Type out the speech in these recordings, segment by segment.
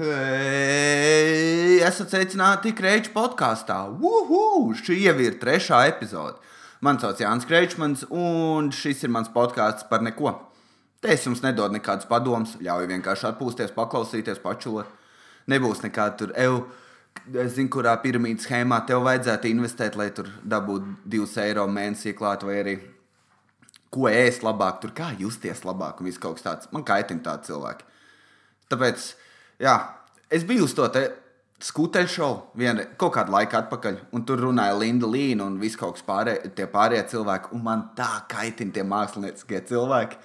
Hei, esat sveicināti Kreiča podkāstā. Uhu! Šī jau ir trešā epizode. Mani sauc Jānis Kreičmans, un šis ir mans podkāsts par neko. Te es jums nedodu nekādus padomus, ļauju vienkārši atpūsties, paklausīties, pačulot. Nebūs nekāda tur eju. Es zinu, kurā piramīdas schēmā tev vajadzētu investēt, lai tur dabūtu 2 eiro mēnesī klāt, vai arī ko ēst labāk, tur kā justies labāk un viss kaut kas tāds. Man kaitina tādi cilvēki. Tāpēc jā, es biju uz to skuteļu šovu vienu, kaut kādu laiku atpakaļ, un tur runāja Linda Līna un viss kaut kas pārējie, tie pārējie cilvēki. Un man tā kaitina tie mākslinieckie cilvēki,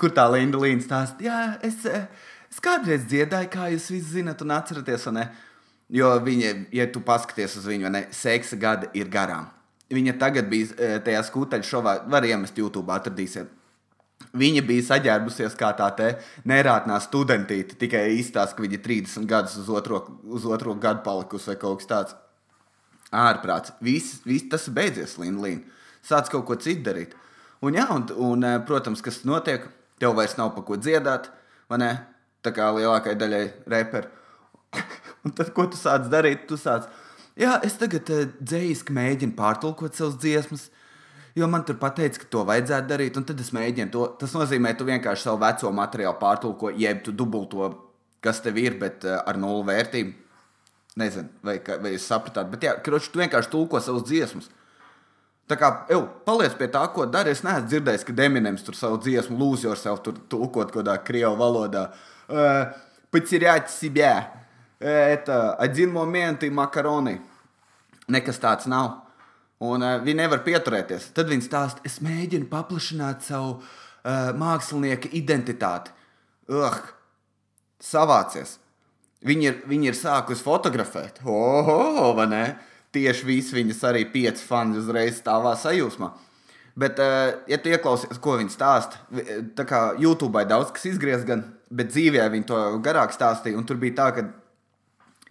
kur tā Linda Līna stāsta, jā, es, es kādreiz dziedāju, kā jūs visi zinat un atceraties, un ne? Jo viņa, ja tu paskaties uz viņu, ne, seksa gadi ir garām. Viņa tagad bija eh, tajā skuteļu šovā, var iemest YouTube, atradīsiet Viņa bija saģērbusies kā tā nerātnā studentīte, tikai izstāsta, ka viņa ir 30 gadus uz otro, uz otro gadu palikusi vai kaut kas tāds. Ārprāts. Viss, viss tas beidzies, Līna. Sāc kaut ko citu darīt. Un, jā, un, un, eh, protams, kas notiek, tev vairs nav pa ko dziedāt, vai ne? Tā kā lielākajai daļai reperu. un tad, ko tu sāc darīt? Tu sāc, jā, es tagad uh, dzējiski mēģinu pārtulkot savas dziesmas jo man tur pateica, ka to vajadzētu darīt, un tad es mēģinu to. Tas nozīmē, ka tu vienkārši savu veco materiālu pārtulko, jeb tu dubulto, kas tev ir, bet uh, ar nulli vērtību. Nezinu, vai, vai jūs sapratāt, bet jā, kroči, tu vienkārši tulko savus dziesmas. Tā kā, ev, paliec pie tā, ko dari. Es neesmu dzirdējis, ka Deminems tur savu dziesmu lūdzu yourself, tur tulkot kaut kādā krievu valodā. Потерять себя. Это один момент и макарони. Nekas tāds nav. Un uh, viņi nevar pieturēties. Tad viņi stāsta, es mēģinu paplašināt savu uh, mākslinieka identitāti. Ugh, savācies. Viņi ir, viņi ir sākusi fotografēt. Oho, vai ne? Tieši visi viņas arī pieci fani uzreiz stāvā sajūsmā. Bet, uh, ja tu ieklausies, ko viņi stāsta, tā kā YouTube daudz kas izgriez, gan, bet dzīvē viņi to garāk stāstīja. Tur bija tā, ka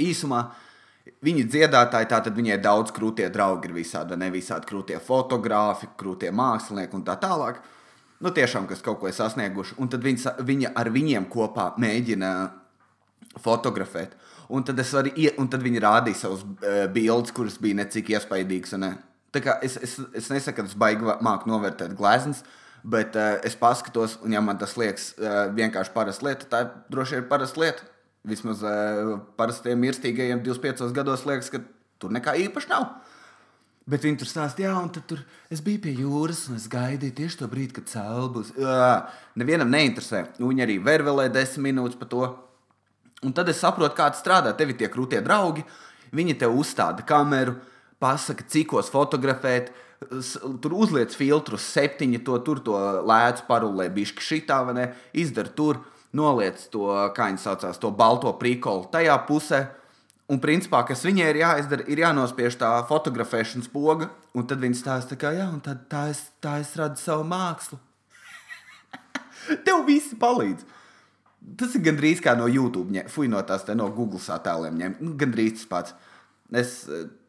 īsumā uh, Viņa dziedātāji, tātad viņai daudz krūtie draugi ir visādi, ne visādi krūtie fotografi, krūtie mākslinieki un tā tālāk. Nu, tiešām, kas kaut ko ir sasnieguši. Un tad viņa, viņa ar viņiem kopā mēģina fotografēt. Un tad, varu, un tad viņi rādīja savus uh, bildes, kuras bija necik iespaidīgas. Ne? Es, es, es nesaku, ka tas baigi māku novērtēt gleznas, bet uh, es paskatos, un ja man tas liekas uh, vienkārši parasta lieta, tā droši ir parasta lieta. Vismaz uh, parastiem mirstīgajiem 25 gados liekas, ka tur nekā īpaši nav. Bet viņi tur stāstīja, jā, un tur es biju pie jūras, un es gaidīju tieši to brīdi, kad cēlā būs. Jā, nevienam neinteresē. Viņi arī vervelē desmit minūtes par to. Un tad es saprotu, kā tas strādā. Tev ir tie krūtie draugi, viņi tev uzstāda kameru, pasaka, cikos fotografēt. Tur uzliek filtrus, septiņi to tur, to lēcu parulē, bišķi šitā, vai ne? Izdara tur noliec to, kā viņi saucās, to balto prikolu tajā pusē. Un, principā, kas viņai ir jāizdara, ir jānospiež tā fotografēšanas poga, un tad viņi stāsta, ka jā, tā, tā, es, tā es radu savu mākslu. Tev visi palīdz. Tas ir gandrīz kā no YouTube, ņem, fuj, no tās no Google attēliem. Ņem. Nu, gandrīz tas pats. Es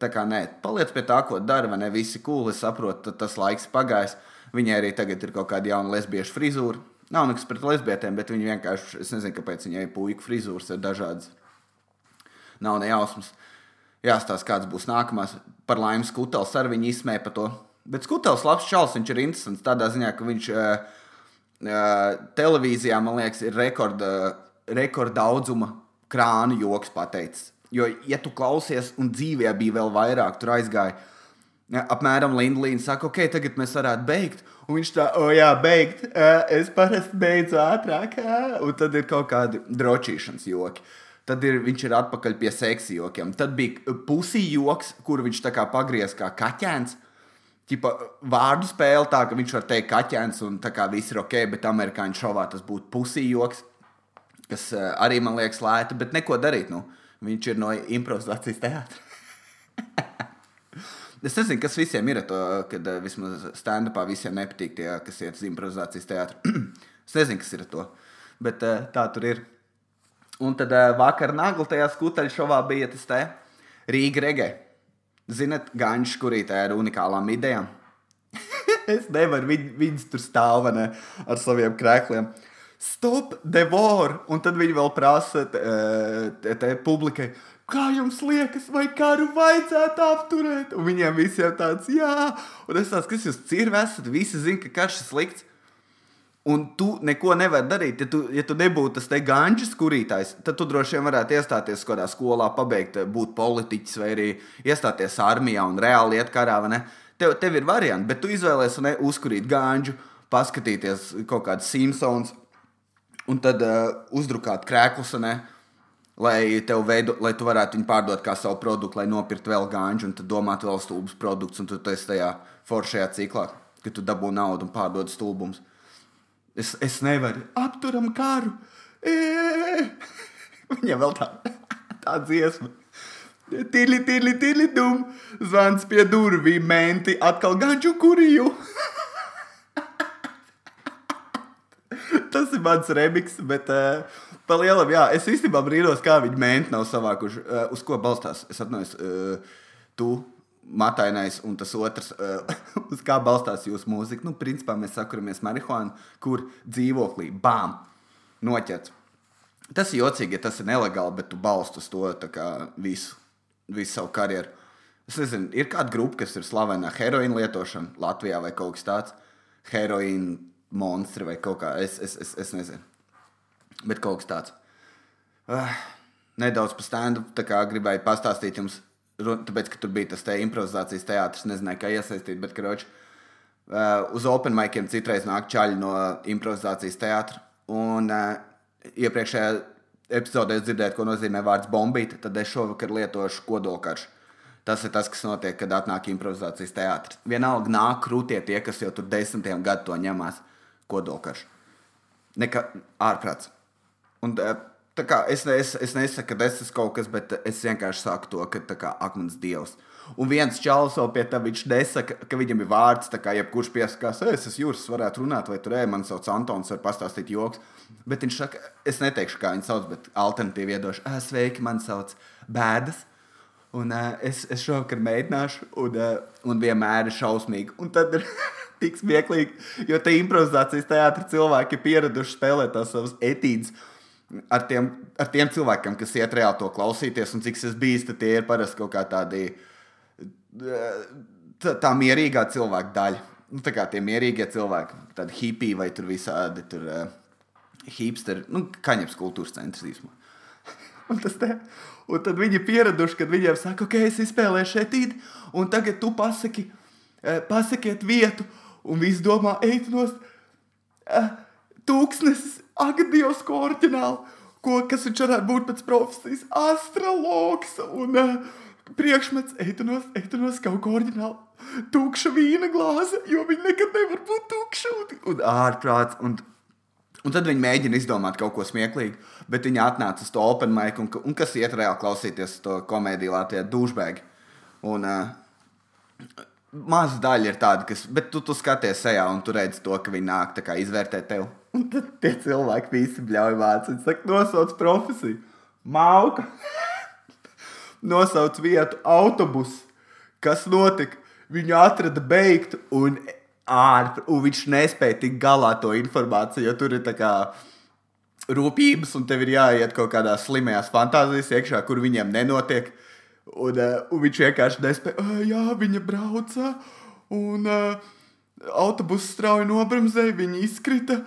tā kā nē, paliec pie tā, ko dara, vai ne? Visi cool, es saprotu, tas laiks pagājis. Viņai arī tagad ir kaut kāda jauna lesbiešu frizūra Nav nekas pret lesbietēm, bet viņi vienkārši, es nezinu, kāpēc viņai puiku frizūras ir dažādas. Nav ne jausmas. Jāstāsta, kāds būs nākamais. Par laimi skutels ar viņu izsmēja par to. Bet skutels labs čels, viņš ir interesants tādā ziņā, ka viņš uh, uh, televīzijā, man liekas, ir rekorda, rekorda daudzuma krānu joks pateicis. Jo, ja tu klausies, un dzīvē bija vēl vairāk, tur aizgāja. Ja, apmēram Lindlīna saka, ok, tagad mēs varētu beigt. Un viņš tā, oh, jā, beigt. Es parasti beidzu ātrāk. Un tad ir kaut kādi drošības joki. Tad ir, viņš ir atpakaļ pie seksa jokiem. Tad bija pusī joks, kur viņš tā kā pagriez kā kaķēns. Ķipa, vārdu spēle tā, ka viņš var teikt kaķēns un tā kā viss ir ok, bet amerikāņu šovā tas būtu pusī joks, kas arī man liekas lēta, bet neko darīt. Nu. Viņš ir no improvizācijas teātra. Es nezinu, kas visiem ir to, kad uh, vismaz stand-upā visiem nepatīk tie, kas iet uz improvizācijas teātru. es nezinu, kas ir to, bet uh, tā tur ir. Un tad uh, vakar nagla tajā skuteļu šovā bija tas te Rīga regē. Ziniet, ganš, kurī tā ir unikālām idejām. es nevaru, viņi, viņas tur stāv ne, ar saviem krēkliem. Stop, devor! Un tad viņi vēl prasa te, te publikai, kā jums liekas, vai karu vajadzētu apturēt? Un viņiem visiem tāds, jā, un es tāds, kas jūs cirvi esat, visi zina, ka karš ir slikts. Un tu neko nevari darīt. Ja tu, ja tu nebūtu tas te ganģis kurītājs, tad tu droši vien varētu iestāties kādā skolā, pabeigt, būt politiķis vai arī iestāties armijā un reāli iet karā. Tev, tev ir varianti, bet tu izvēlēsies ne uzkurīt ganģu, paskatīties kaut kādas Simpsons un tad uh, uzdrukāt krēklus. Ne? Lai, veido, lai tu varētu viņu pārdot kā savu produktu, lai nopirktu vēl gāņu, un tad domāt vēl stulbus produktus, un tu esi tajā foršajā ciklā, ka tu dabū naudu un pārdod stulbumus. Es, es nevaru, apturam karu. Viņam vēl tā, tā dziesma. Tīli, tīli, tīli, dum, zvans pie durvīm, menti, atkal ganču kuriju. Tas ir mans remiks, bet uh, Pa lielam, jā, es īstenībā brīnos, kā viņi mēnti nav savākuši. Uh, uz ko balstās? Es atceros, uh, tu, matainais, un tas otrs, uh, uz kā balstās jūsu mūzika. Nu, principā mēs sakuramies marihuānu, kur dzīvoklī bām noķerts. Tas ir jocīgi, ja tas ir nelegāli, bet tu balsti uz to kā, visu, visu savu karjeru. Es nezinu, ir kāda grupa, kas ir slavena heroīna lietošana Latvijā vai kaut kas tāds. Heroīna monstri vai kaut kā. Es, es, es, es nezinu. Bet kaut kas tāds. Uh, nedaudz par stand-up gribēju pastāstīt jums, tāpēc, ka tur bija tas te improvizācijas teātris, nezināju, kā iesaistīt. Bet, karoči, uh, uz open maikiem citreiz nāk čaļi no improvizācijas teātra. Un uh, iepriekšējā epizodē dzirdēt, ko nozīmē vārds bombīt, tad es šovakar lietošu kodolkaršu. Tas ir tas, kas notiek, kad atnāk improvizācijas teātris. Vienalga nāk krūtie tie, kas jau tur desmitiem gadu to ņemās kodolkaršu. Nekā ārprāts. Un, kā, es, es, es nesaku, ka tas ir kaut kas, bet es vienkārši saku to, ka kā, akmens dievs. Un viens čalis vēl pie tā, viņš nesaka, ka viņam ir vārds, tā kā jebkurš piesakās, es esmu jūras, varētu runāt, vai tur ej, man sauc Antons, var pastāstīt joks. Bet viņš saka, es neteikšu, kā viņu sauc, bet alternatīvi iedošu, sveiki, man sauc Bēdas. Un uh, es, es šovakar mēģināšu, un, uh, un vienmēr ir šausmīgi. Un tad ir tik smieklīgi, jo te improvizācijas teātris cilvēki ir pieraduši spēlēt tās savas etīdes ar tiem, ar tiem cilvēkiem, kas iet reāli to klausīties, un cik es biju, tie ir parasti kaut kā tādi tā, tā mierīgā cilvēka daļa. Nu, tā kā tie mierīgie cilvēki, tādi hipiji vai tur visādi tur, uh, hipsteri, nu, kaņepes kultūras centrs īstenībā. Un, te, un tad viņi pieraduši, kad viņiem saka, ok, es izspēlēju šeit īdi, un tagad tu pasaki, uh, pasakiet vietu, un viss domā, ej, nos, uh, tūkstnesis ak, Dievs, ko oriģināli, ko, kas viņš varētu būt pēc profesijas, astrologs un uh, priekšmets, eitanos, eitanos kaut ko oriģināli. Tukša vīna glāze, jo viņi nekad nevar būt tukša un, un ārprāts. Un, un tad viņi mēģina izdomāt kaut ko smieklīgu, bet viņi atnāca uz to open mic, un, un kas iet reāli klausīties to komēdiju Latvijā, dušbēgi. Un, uh, Maza daļa ir tāda, kas, bet tu, tu skaties sejā un tu redzi to, ka viņi nāk izvērtēt tevi. Un tad tie cilvēki visi bļauj vācu. Viņi saka, nosauc profesiju. Mauka. nosauc vietu autobusu. Kas notika? Viņu atrada beigtu un ārpus, un viņš nespēja tikt galā to informāciju, jo tur ir tā kā rūpības, un tev ir jāiet kaut kādās slimajās fantāzijas iekšā, kur viņiem nenotiek. Un, uh, un viņš vienkārši nespēja, uh, jā, viņa brauca, un uh, autobuss strauji nobremzēja, viņa izkrita.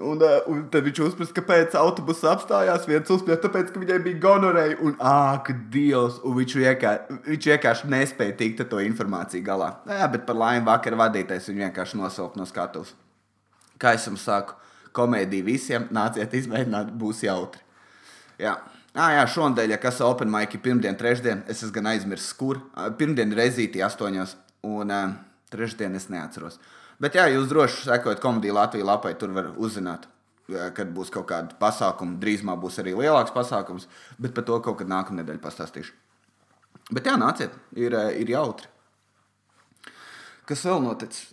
Un, uh, un tad viņš uzprasa, kāpēc autobuss apstājās. Viens uzspēlēja, tāpēc, ka viņai bija gonorēja. Un, ak, Dievs! Un viņš, vienkārši, viņš vienkārši nespēja tikt ar to informāciju galā. Jā, bet par laimi vakar vadītājs viņu vienkārši nosaukt no skatuves. Kā es jums saku, komēdija visiem, nāciet izmēģināt, būs jautri. Jā. Ah, jā, šonadēļ, ja kas ir Open Mike, pirmdien, trešdien, es esmu gan aizmirsis, kur. Pirmdien reizītī astoņos, un uh, trešdien es neatceros. Uh, Bet, jā, jūs droši sekojat komēdiju Latvijas lapai, tur var uzzināt, kad būs kaut kāda pasākuma. Drīzumā būs arī lielāks pasākums, bet par to kaut kad nākamā nedēļa pastāstīšu. Bet, jā, nāciet, ir, ir jautri. Kas vēl noticis?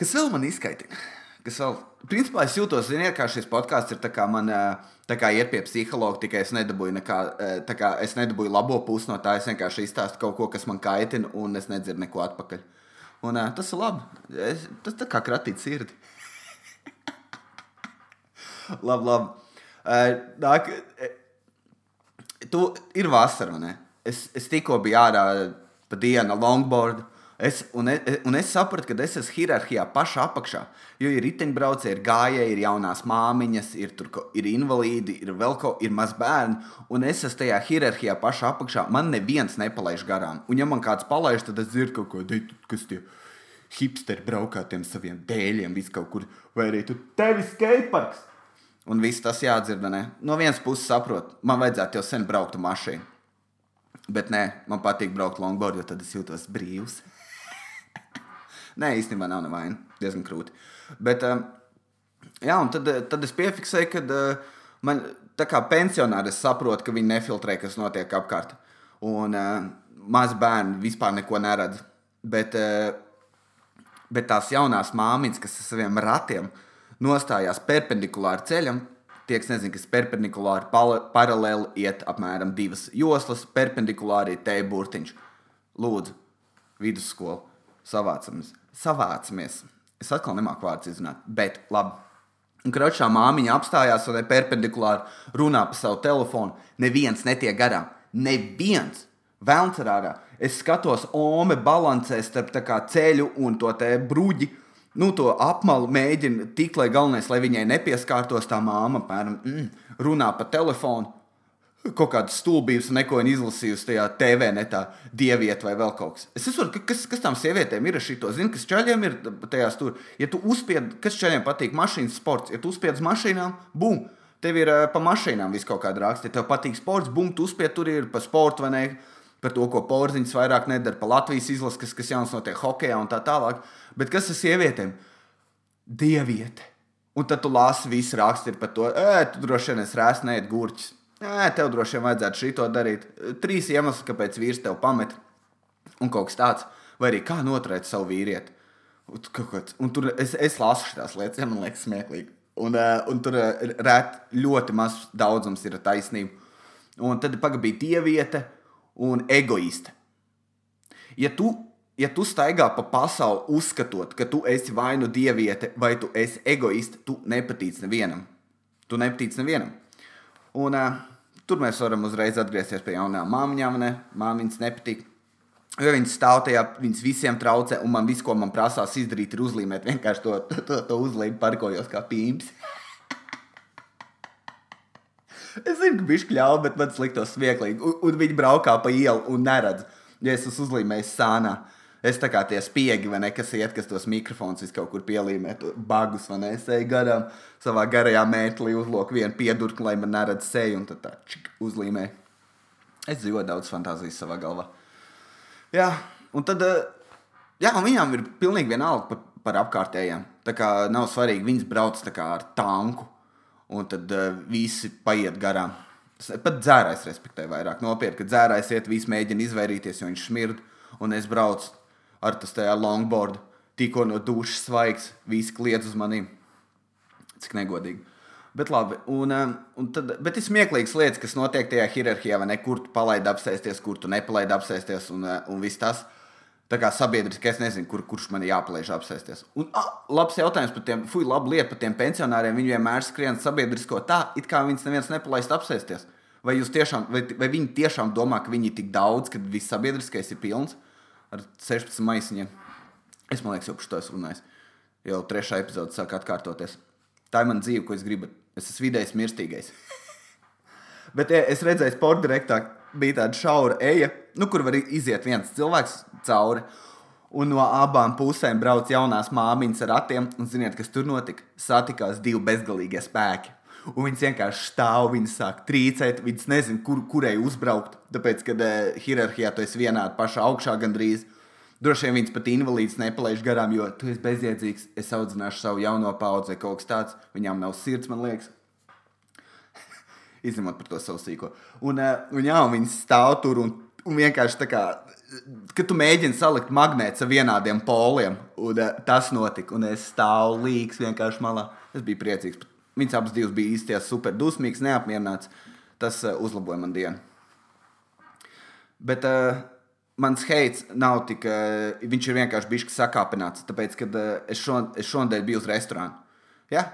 Kas vēl man izskaitina? Kas vēl? Principā es jūtos, ziniet, kā šis podkāsts ir man, tā kā iet pie psihologa, tikai es nedabūju, nekā, kā, es nedabūju labo pusi no tā. Es vienkārši izstāstu kaut ko, kas man kaitina, un es nedzirdu neko atpakaļ. Un, uh, tas ir labi. Es, tas tā kā kratīt sirdi. labi, labi. Uh, nāk, tu ir vasara, ne? Es, es tikko biju ārā pa dienu longboard. Es, un, es, un es sapratu, ka es esmu hierarhijā pašā apakšā. Jo ir riteņbraucēji, ir gājēji, ir jaunās māmiņas, ir, tur, ir invalīdi, ir vēl kaut kādi mazi bērni. Un es esmu tajā hierarhijā pašā apakšā. Man neviens nepalaiž garām. Un, ja man kāds palaiž, tad es dzirdu kaut ko, kas tie hipsteri braukā tiem saviem dēļiem, vis kaut kur. Vai arī tu tevi skateparks. Un viss tas jādzird. Ne? No vienas puses saprotu, man vajadzētu jau sen braukt ar mašīnu. Bet nē, man patīk braukt longboard, jo tad es jūtos brīvs. Nē, īstenībā nav nevaina. Diezgan krūti. Bet, um, jā, un tad, tad es piefiksēju, ka uh, man, tā kā pensionāri, es saprotu, ka viņi nefiltrē, kas notiek apkārt. Un mazi bērni vispār neko neredz. Bet, bet tās jaunās māmiņas, kas ar saviem ratiem nostājās perpendikulāri ceļam, tie, kas nezina, kas perpendikulāri paralēli iet apmēram divas joslas, perpendikulāri te burtiņš. Lūdzu, vidusskola savācamies savācamies. Es atkal nemāku vārdus izrunāt, bet labi. Un kročā māmiņa apstājās un perpendikulāri runā pa savu telefonu. Neviens netiek garām. Neviens! Vēlncerārā. Es skatos, Ome balansē starp ceļu un to brūģi. Nu, to apmalu mēģina tik, lai galvenais, lai viņai nepieskārtos tā māma, piemēram, mm, runā pa telefonu kaut kādas stulbības, neko izlasījusi tajā TV, netā dievietā vai vēl kaut kas. Es saprotu, kas, kas tam sievietēm ir ar šito. Zinu, kas čaļiem ir tajā tur. Ja tu uzspied, kas čaļiem patīk, mašīnas sports, ja tu uzspied uz mašīnām, bum! Tev ir uh, pa mašīnām viss kaut kāda raksta. Ja tev patīk sports, bum, tu uzspied tur ir pa sportu vai ne. Par to, ko porziņš vairāk nedara, pa Latvijas izlases, kas, kas jauns notiek hokeja un tā tālāk. Bet kas ar sievietēm? Dieviete. Un tad tu lasi visu rakstu par to, ē, tu droši vien esi rēs, nē, gurķis Nē, tev droši vien vajadzētu šito darīt. Trīs iemesli, kāpēc vīrs tev pamet. Un kaut kas tāds, vai arī kā noturēt savu vīrieti. Un tur es, es lasu šīs lietas, ja man liekas smieklīgi. Un, uh, un tur uh, rēt, ļoti maz daudzums ir taisnība. Un tad pagaidīja dieviete un egoiste. Ja tu, ja tu staigā pa pasauli uzskatot, ka tu esi vai nu dieviete, vai tu esi egoiste, tu nepatīc nevienam. Tu nepatīc nevienam. Un, uh, Tur mēs varam uzreiz atgriezties pie jaunām māmiņām. Ne? Māmiņas nepatīk. Jo viņas stāv tajā, viņas visiem traucē, un man viss, ko man prasās izdarīt, ir uzlīmēt vienkārši to, to, to, to uzlīmi parkojos kā pīns. es zinu, ka viņš kļāva, bet man sliktos smieklīgi. Un, un viņi braukā pa ielu un neredz, ja es esmu uzlīmējis sānā. Es tā kā tie spiegi, vai ne, kas iet, kas tos mikrofonus kaut kur pielīmē, bagus, vai ne, es eju garām, savā garajā mētelī uzlūku vienu piedurkli, lai man neredz seju, un tad tā čik, uzlīmē. Es dzīvoju daudz fantāzijas savā galvā. Jā, un tad, eh, jā, un viņām ir pilnīgi vienalga par, par apkārtējiem. Tā kā nav svarīgi, viņas brauc kā ar tanku, un tad uh, visi paiet garām. Pat dzērājs respektē vairāk nopietni, ka dzērājs iet, visi mēģina izvairīties, jo viņš smird, un es braucu ar tas tajā longboard, tikko no dušas svaigs, visi kliedz uz maniem. Cik negodīgi. Bet, labi, un, um, un tad, bet ir smieklīgas lietas, kas notiek tajā hierarhijā, vai ne? Kur tu palaidi apsēsties, kur tu nepalaidi apsēsties, un, uh, un viss tas. Tā kā sabiedriski es nezinu, kur, kurš man jāpalaiž apsēsties. Un, ah, labs jautājums par tiem, fuck, labi lieta par tiem pensionāriem. Viņi vienmēr skrien sabiedrisko tā, it kā viņas neviens nepalaist apsēsties. Vai, tiešām, vai, vai viņi tiešām domā, ka viņi ir tik daudz, ka viss sabiedriskais ir pilns? Ar 16 maisiņiem. Es domāju, jau par to esmu runājis. Jau trešā epizode sāk atkārtoties. Tā ir mana dzīve, ko es gribu. Es esmu vidējs mirstīgais. Bet ja, es redzēju, sporta direktā bija tāda šaura eja, nu, kur var iziet viens cilvēks cauri. Un no abām pusēm brauc jaunās māmiņas ar ratiem. Un ziniet, kas tur notika? Satikās divi bezgalīgie spēki. Un viņas vienkārši stāv, viņas sāk trīcēt, viņas nezina, kur, kurai uzbraukt. Tāpēc, kad uh, hierarhijā tu esi vienādi pašā augšā gandrīz. Droši vien viņas pat invalīds nepalaiž garām, jo tu esi bezjēdzīgs. Es audzināšu savu jauno paudzi, kaut kas tāds. Viņām nav sirds, man liekas. Izņemot par to savu sīko. Un, uh, un jā, un viņas stāv tur un, un vienkārši tā kā. Kad tu mēģini salikt magnētus ar vienādiem poliem, un uh, tas notika, un es stāvu līks vienkārši malā. Es biju priecīgs par Viņas abas bija īstenībā super dusmīgas, neapmierināts. Tas uh, uzlaboja man dienu. Bet uh, mans heits nav tik. Uh, viņš ir vienkārši bijis sakāpināts. Tāpēc, kad uh, es, šon, es šonadēļ biju uz restorānu. Ja?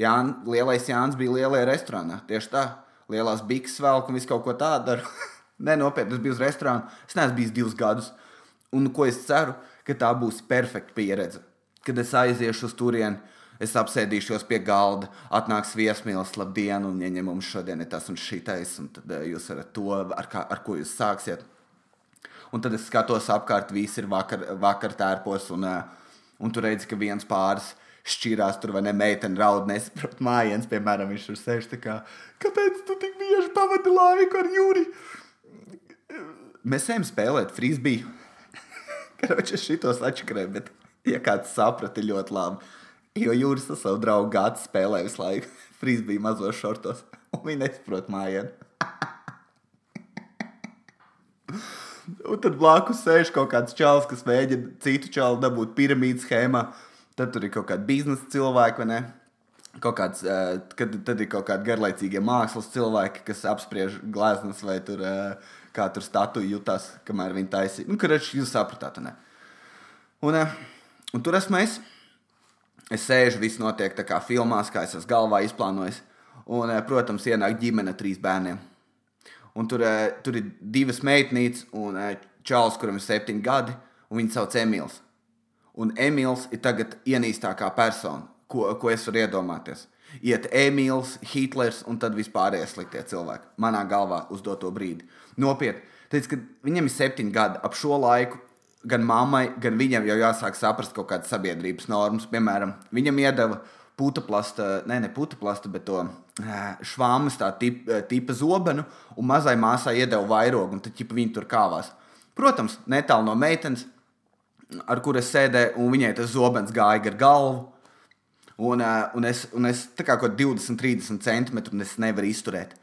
Jā, lielais Jānis bija lielajā restorānā. Tieši tā, lielās bikses velk un visu kaut ko tādu daru. Nē, nopietni, es biju uz restorānu. Es neesmu bijis divus gadus. Un ko es ceru, ka tā būs perfekta pieredze. Kad es aiziešu uz turieni, es apsēdīšos pie galda, atnāks viesmīlis, labdien, un ieņem mums šodien ir tas un šitais, un tad eh, jūs varat to, ar, kā, ar ko jūs sāksiet. Un tad es skatos apkārt, visi ir vakar, vakar tērpos, un, eh, un tu redzi, ka viens pāris šķirās tur, vai ne, meitene raud, nesaprot mājiens, piemēram, viņš tur sēž tā kā, kāpēc tu tik bieži pavadi laiku ar Jūri? Mēs ejam spēlēt frisbiju. Karoči, šitos atšakarēju, bet, ja kāds saprata, ļoti labi. Jo Jūras ar savu draugu gāzi spēlē visu laiku frisbiju mazos šortos, un viņi nesaprot mājienu. Un tad blakus sēž kaut kāds čels, kas mēģina citu čalu dabūt piramīdas schēmā. Tad tur ir kaut kādi biznesa cilvēki, vai ne? Kaut kāds, uh, kad, tad ir kaut kādi garlaicīgie mākslas cilvēki, kas apspriež gleznas vai tur, uh, kā tur statuja jutās, kamēr viņi taisīja. Nu, kurš jūs sapratāt? Un, uh, un tur esmu es. Es sēžu, viss notiek tā kā filmās, kā es esmu galvā izplānojis. Un, uh, protams, ienāk ģimene trīs bērniem. Un tur, uh, tur ir divas meitnītes un uh, čalis, kuram ir septiņi gadi, un viņu sauc Emīls. Un Emīls ir tagad ienīstākā persona, ko, ko es varu iedomāties. Iet Emīls, Hitlers un tad vispārējie sliktie cilvēki. Manā galvā uz doto brīdi. Nopietni. Teic, ka viņam ir septiņi gadi. Ap šo laiku gan mammai, gan viņam jau jāsāk saprast kaut kādas sabiedrības normas. Piemēram, viņam iedeva plasta, ne, ne plasta, bet to švāmas tā tipa, tipa zobenu, un mazai māsai iedeva vairogu, un tad ķipa viņi tur kāvās. Protams, netālu no meitenes, ar kur es sēdēju, un viņai tas zobens gāja gar galvu. Un, un es, un es tā kā kaut 20, 30 centimetru nevaru izturēt.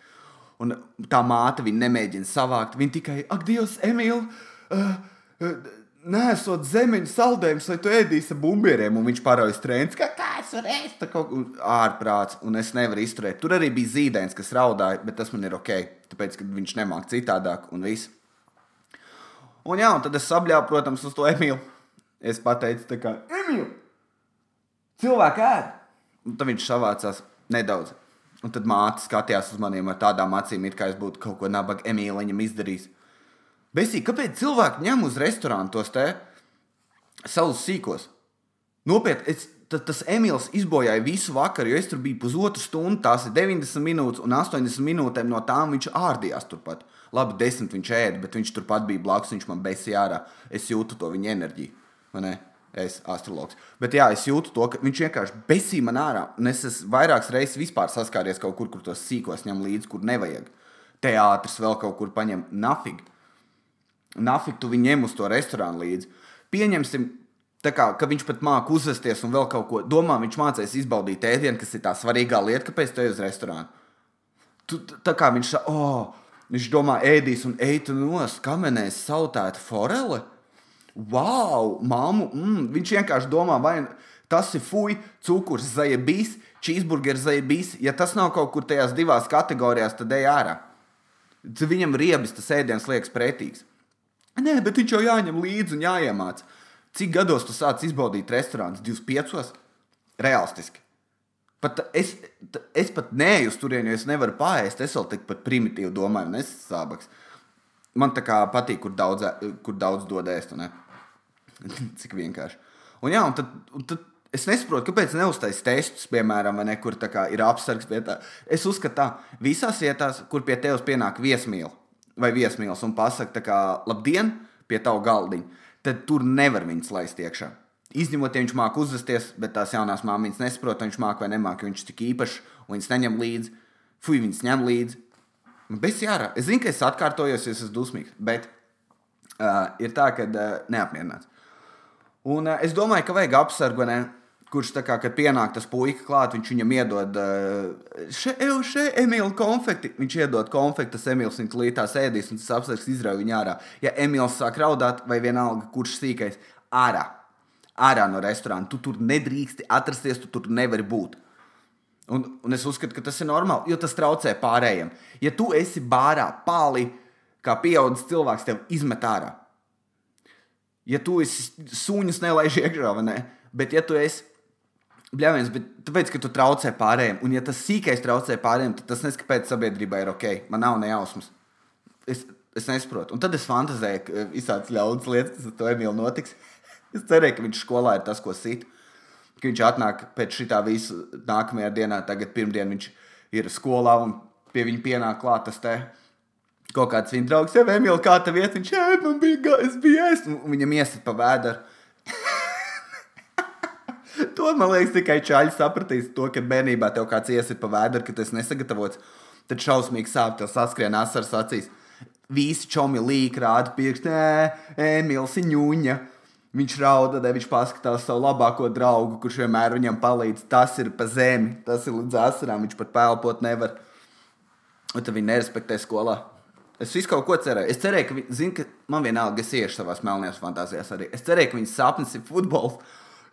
Un tā māte viņa nemēģina savākt. Viņa tikai, ak, Dievs, Emīl, uh, uh, nesot zemeņu saldējumus, lai tu ēdīsi bumbieriem. Un viņš paraujas trends, ka kā es varu ēst, kaut kā ārprāts, un es nevaru izturēt. Tur arī bija zīdainis, kas raudāja, bet tas man ir ok, tāpēc, ka viņš nemāk citādāk un viss. Un jā, un tad es sabļāvu, protams, uz to Emīlu. Es pateicu, tā kā, Emīl, cilvēki ēd. Un tad viņš savācās nedaudz. Un tad māte skatījās uz maniem ar tādām acīm, it kā es būtu kaut ko nabaga Emīliņam izdarījis. Besī, kāpēc cilvēki ņem uz restorānu tos te savus sīkos? Nopietni, tad tas Emīls izbojāja visu vakaru, jo es tur biju pusotru stundu, tās ir 90 minūtes, un 80 minūtēm no tām viņš ārdījās turpat. Labi, 10 viņš ēda, bet viņš turpat bija blakus, viņš man besīja ārā. Es jūtu to viņa enerģiju. Es esmu astrologs. Bet jā, es jūtu to, ka viņš vienkārši besīja man ārā. Un es esmu vairākas reizes saskāries kaut kur, kur tos sīkos ņem līdzi, kur nevajag. Teātris vēl kaut kur paņem nafig. Nafig tu viņu ņem uz to restorānu līdzi. Pieņemsim, kā, ka viņš pat māca uzvesties un vēl kaut ko. Domā, viņš mācīs izbaudīt ēdienu, kas ir tā svarīgā lieta, kāpēc tu ej uz restorānu. Tu, tā kā viņš, oh, viņš domā, ēdīs un eitu nos, kamenēs sautēta forele wow, māmu, mm, viņš vienkārši domā, vai tas ir fuj, cukurs, zajebīs, cheeseburgers, zajebīs. Ja tas nav kaut kur tajās divās kategorijās, tad ej ārā. Viņam riebis tas ēdiens liekas pretīgs. Nē, bet viņš jau jāņem līdzi un jāiemācās. Cik gados tu sāc izbaudīt restorānus? 25. Realistiski. Pat es, es pat neju uz turieni, jo es nevaru pāriest. Es vēl tik pat primitīvi domāju, un es esmu sābaks. Man tā kā patīk, kur daudz, kur daudz dod ēst. Cik vienkārši. Un, jā, un tad, un tad es nesaprotu, kāpēc neuztaisīt testus, piemēram, ne, kur ir apsargs. Es uzskatu, ka visās vietās, kur pie tevis pienāk viesmīlis vai viesmīlis un pasakā, kā labdien, pie tava galdiņa, tad tur nevar viņus laist iekšā. Izņemot, ja viņš māca uzvesties, bet tās jaunās māmiņas nesaprot, viņš māca vai nemāca, viņš tik īpašs, un viņas neņem līdzi. Fui, viņas ņem līdzi. Bez jārā. Es zinu, ka es atkārtojos, es esmu dusmīgs, bet uh, ir tā, ka uh, neapmierināts. Un uh, es domāju, ka vajag apsargu, ne? Kurš tā kā, kad pienāk tas puika klāt, viņš viņam iedod še, še, Emīļa konfekti. Viņš iedod konfekti, tas Emīls viņu līdās ēdīs, un tas apsargs izrauj viņu ārā. Ja Emīls sāk raudāt, vai vienalga, kurš sīkais, ārā. Ārā no restorāna. Tu tur nedrīksti atrasties, tu tur nevari būt. Un, un es uzskatu, ka tas ir normāli, jo tas traucē pārējiem. Ja tu esi bārā, pāli, kā pieaugušs cilvēks, tev izmet ārā ja tu esi suņus nelaiž iekšā, vai ne? Bet, ja tu esi Bļāviens, bet tāpēc, ka tu traucē pārējiem, un ja tas sīkais traucē pārējiem, tad tas nezinu, kāpēc sabiedrībai ir ok. Man nav nejausmas. Es, es nesaprotu. Un tad es fantāzēju, ka visādas ļaunas lietas, ar to Emīlu notiks. Es cerēju, ka viņš skolā ir tas, ko sit. Ka viņš atnāk pēc šī tā visu nākamajā dienā, tagad pirmdien viņš ir skolā un pie viņa pienāk klāt tas te. Kaut kāds viņa draugs, jau Emīl, kā tev iet, viņš, ej, man bija, es biju es, un viņam iesit pa vēderu. To man liekas, tikai čaļi sapratīs, to, ka bērnībā tev kāds iesit pa vēdru, ka tas nesagatavots. Tad šausmīgi sāp, tev saskrien asaras acīs. Visi čomi līk, rāda pirkstu, Emīls, ņūņa. Viņš rauda, tad viņš paskatās savu labāko draugu, kurš vienmēr viņam palīdz. Tas ir pa zemi, tas ir līdz asarām, viņš pat pelpot nevar. Un tad viņi nerespektē skolā. Es visu kaut ko cerēju. Es cerēju, ka, viņi, zin, ka man vienalga, es iešu savā melnajās fantāzijās arī. Es cerēju, ka viņas sapnis ir futbols,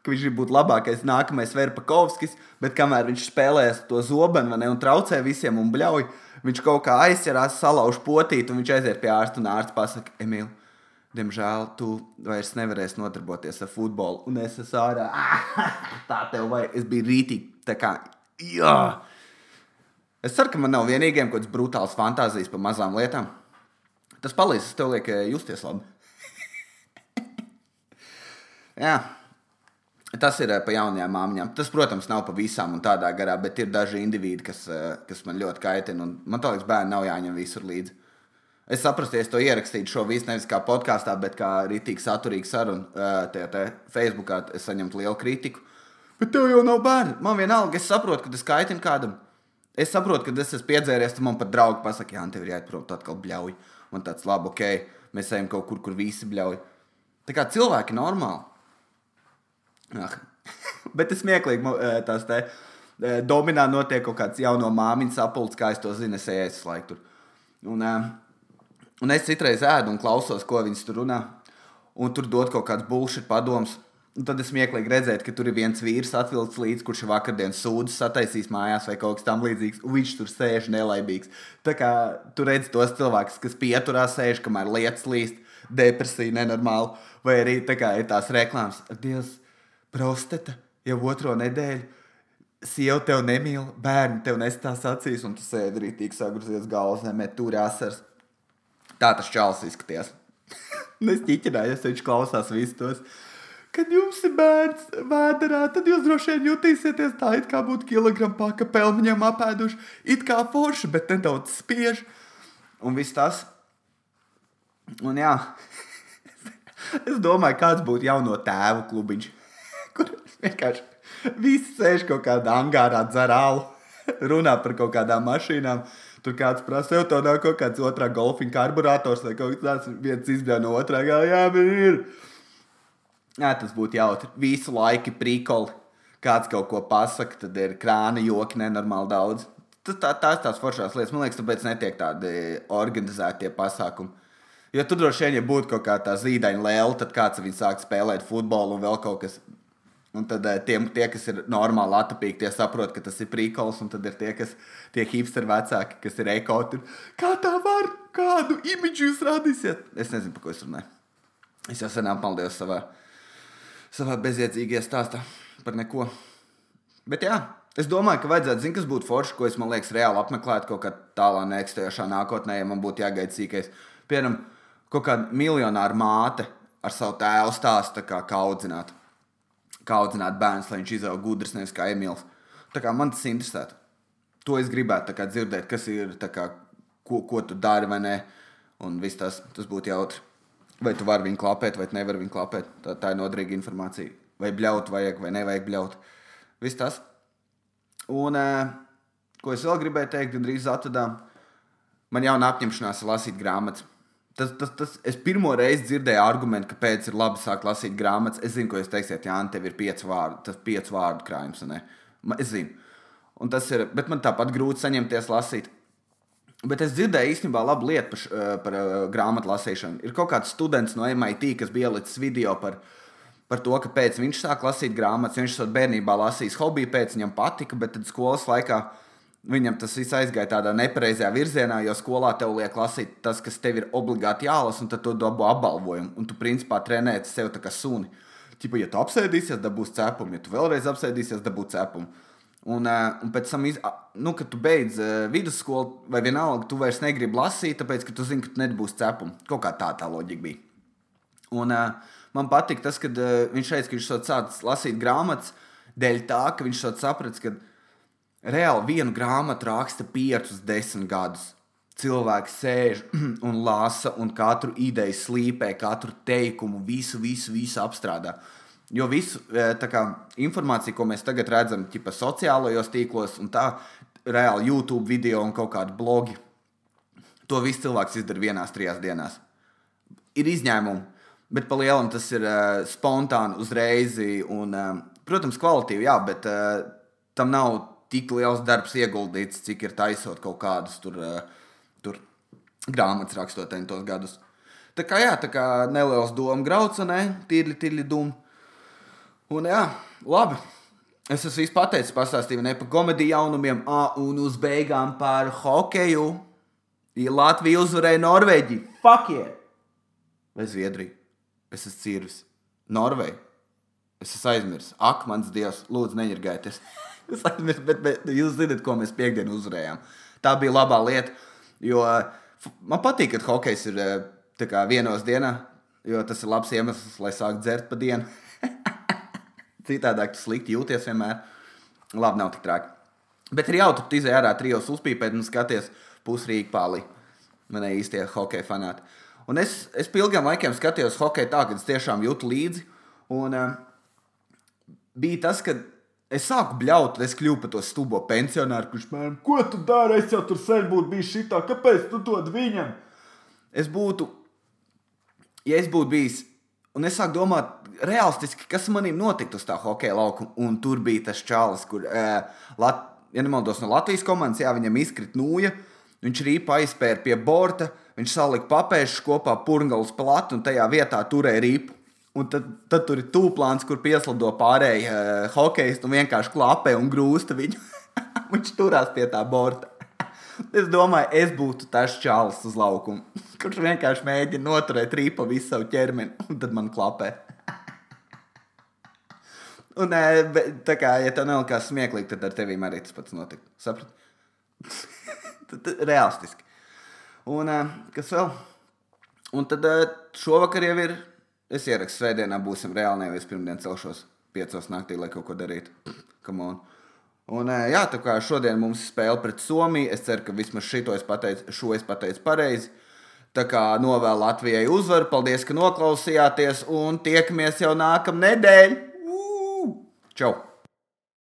ka viņš grib būt labākais, nākamais Verpakovskis, bet kamēr viņš spēlēs to zobenu vai ne, un traucē visiem un bļauj, viņš kaut kā aizķerās, salauž potīt, un viņš aiziet pie ārsta, un ārsts pasaka, Emīl, diemžēl tu vairs nevarēsi nodarboties ar futbolu, un es esmu ārā. Tā tev vajag, es biju rītīgi, tā kā, jā. Es ceru, ka man nav vienīgiem kaut kāds brutāls fantāzijas par mazām lietām. Tas palīdz, es tev lieku justies labi. Jā. Tas ir eh, pa jaunajām māmiņām. Tas, protams, nav pa visām un tādā garā, bet ir daži indivīdi, kas, eh, kas man ļoti kaitina. Man liekas, bērni nav jāņem visur līdzi. Es saprotu, ja es to ierakstītu šo visu nevis kā podkāstā, bet kā rītīgi saturīgu sarunu eh, Facebookā. Es saņemtu lielu kritiku. Bet tev jau nav bērni. Man vienalga, es saprotu, ka tas kaitina kādam. Es saprotu, ka es esmu piedzēries, tad man pat draugi pasakā, Jā, tev ir jāiet prom, tad atkal bļauj. Man tāds labi, ok, mēs ejam kaut kur, kur visi bļauj. Tā kā cilvēki normāli. Ah. Bet tas smieklīgi, eh, tās te eh, dominā notiek kaut kāds jauno māmiņu sapulcs, kā es to zinu, es eju laiku tur. Un, eh, un es citreiz ēdu un klausos, ko viņas tur runā. Un tur dod kaut kāds bullshit padoms. Un tad es smieklīgi redzēju, ka tur ir viens vīrs atvilkts līdzi, kurš ir vakardienas sūdzes sataisījis mājās vai kaut kas tamlīdzīgs. Viņš tur sēž nelaimīgs. Tā kā tu redzi tos cilvēkus, kas pieturās, sēž, kamēr lietas līst, depresija, nenormāli. Vai arī tā kā ir tās reklāmas, Dievs, prostata jau otro nedēļu. Sieva tev nemīl, bērni tev nestās acīs, un tu sēdi rītīgi sagrozies galvas, nemet tur asars. Tā tas čāls izskatījās. Es ķiķinājos, viņš klausās visus tos. Kad jums ir bērns vēdā, tad jūs droši vien jutīsieties tā, it kā būtu kilogramu paka pelniņam apēduši, it kā forši, bet nedaudz spiež. Un viss tas. Un jā, es domāju, kāds būtu jauno tēvu klubiņš, vienkārši visi sēž kaut kādā angārā dzerālu, runā par kaut kādām mašīnām. Tur kāds prasa, tā nav kaut kāds otrā golfiņa karburators vai kaut kas tāds, viens izbļā no otrā galā, jā, man ir. Jā, tas būtu jautri. Visu laiku prikoli. Kāds kaut ko pasakā, tad ir krāna joki nenormāli daudz. Tas tā, tās tās foršās lietas. Man liekas, tāpēc netiek tādi organizētie pasākumi. Jo tur droši vien, ja būtu kaut kā tā zīdaņa lēla, tad kāds viņu sāk spēlēt futbolu un vēl kaut kas. Un tad eh, tiem, tie, kas ir normāli atapīgi, tie saprot, ka tas ir prīkols. Un tad ir tie, kas tie hipsteri vecāki, kas ir eko. Tur, kā tā var? Kādu imidžu jūs radīsiet? Es nezinu, par ko es runāju. Es jau sen apmaldījos savā, savā bezjēdzīgajā stāstā par neko. Bet jā, es domāju, ka vajadzētu zināt, kas būtu forši, ko es man liekas, reāli apmeklēt kaut kādā tālā neeksistējošā nākotnē, ja man būtu jāgaida sīkais. Piemēram, kaut kāda miljonāra māte ar savu tēvu stāstu, tā kā, kā audzināt. Kā audzināt bērnu, lai viņš izaugtu gudrs, nevis kā Emīls. Tā kā man tas interesē. To es gribētu kā, dzirdēt, kas ir, kā, ko, ko tu dari vai nē. Un viss tas, tas būtu jautri. Vai tu vari viņu klapēt, vai nevari viņu klapēt. Tā, tā ir noderīga informācija. Vai bļaut, vajag, vai nevajag bļaut. Viss tas. Un, ko es vēl gribēju teikt, gandrīz atvedām, man jauna apņemšanās ir lasīt grāmatas. Tas, tas, tas, es pirmo reizi dzirdēju argumentu, kāpēc ir labi sākt lasīt grāmatas. Es zinu, ko jūs teiksiet, Jā, tev ir pieci vārdi, tas pieci vārdu krājums. Es zinu. Un tas ir, bet man tāpat grūti saņemties lasīt. Bet es dzirdēju īstenībā labu lietu par, š- eh, par uh, grāmatu lasīšanu. Ir kaut kāds students no MIT, kas bija ielicis video par, par to, kāpēc viņš sāk lasīt grāmatas. Viņš to bērnībā lasījis hobiju, pēc viņam patika, bet tad skolas laikā viņam tas viss aizgāja tādā nepareizajā virzienā, jo skolā tev liek lasīt tas, kas tev ir obligāti jālasa, un tad tu dabū apbalvojumu. Un tu principā trenē sev kā suni. ķipa, ja tu apsēdīsies, dabūs cepumu, ja tu vēlreiz apsēdīsies, dabūs cepumu. Un, uh, un pēc tam, iz, nu, kad tu beidz uh, vidusskolu, vai vienalga, tu vairs negribi lasīt, tāpēc, ka tu zini, ka tu nebūsi cepumu. Kaut kā tā tā loģika bija. Un, uh, man patīk tas, ka viņš teica, ka viņš sācis lasīt grāmatas dēļ tā, ka viņš saprata, ka reāli vienu grāmatu raksta 5, 10 gadus. Cilvēki sēž un lasa, un katru ideju slīpē, katru teikumu, visu, visu, visu apstrādā. Jo visu e, kā, informāciju, ko mēs tagad redzam, ķipa sociālajos tīklos, un tā reāli YouTube video un kaut kādi blogi, to viss cilvēks izdara vienās, trijās dienās. Ir izņēmumi, bet pa lielam tas ir uh, spontāni, uzreiz, un, uh, protams, kvalitīvi, jā, bet uh, tam nav tik liels darbs ieguldīts, cik ir taisot kaut kādus tur. Uh, tur grāmatas rakstot tos gadus. Tā kā, jā, tā kā neliels domu graucenē, tīri, tīri dūmu. Un jā, labi. Es esmu visu pateicis, pastāstīju ne par komēdiju jaunumiem, a, un uz beigām par hokeju. Ja Latvija uzvarēja Norvēģiju, fuck yeah! Vai Zviedriju? Es esmu cirvis. Norvēģija. Es esmu aizmirsis. Ak, mans dievs, lūdzu, neņirgājieties. aizmirsu, bet, bet jūs zināt, ko mēs piekdienu uzvarējām. Tā bija labā lieta. Jo man patīk, ka hokejs ir eh, kā, vienos dienā, jo tas ir labs iemesls, lai sāktu dzert pa dienu. Citādi tu slikti jūties vienmēr. Labi, nav tik traki. Bet ir jautri, ka izējā ārā trijos uzpīpēt un skaties pusrīgi pāri. Man ir īstie hokeja fanāti. Un es, es ilgiem laikiem skatījos hokeju tā, ka es tiešām jūtu līdzi. Un uh, bija tas, ka Es sāku bļaut, es kļuvu par to stūbo pensionāru, kurš man ko tu dari? Es jau tur sen būtu bijis šitā, kāpēc tu dod viņam? Es būtu, ja es būtu bijis, un es sāku domāt, realistiski, kas manī notiktu uz tā hokeja laukuma, un tur bija tas čalis, kur, uh, Lat, ja nemaldos no Latvijas komandas, jā, viņam izkrita nūja, viņš rīpa aizspēra pie borta, viņš salika papēžus kopā purngalas platu un tajā vietā turēja rīpu. Un tad, tad tur ir tūplāns, kur pieslido pārējie uh, hokeisti un vienkārši klapē un grūsta viņu. Viņš turās pie tā borta. es domāju, es būtu tas čālis uz laukuma, kurš vienkārši mēģina noturēt rīpa visu savu ķermeni, un tad man klapē. un, uh, tā kā, ja tev nelikās smieklīgi, tad ar tevīm arī tas pats notika. Saprati? Realistiski. Un uh, kas vēl? Un tad uh, šovakar jau ir Es ierakstu svētdienā, būsim reāli, nevis pirmdien celšos piecos naktī, lai kaut ko darītu. Un, jā, tā kā šodien mums ir spēle pret Somiju, es ceru, ka vismaz šito es pateicu, šo es pateicu pareizi. Tā kā novēlu Latvijai uzvaru, paldies, ka noklausījāties, un tiekamies jau nākamā nedēļa. Čau!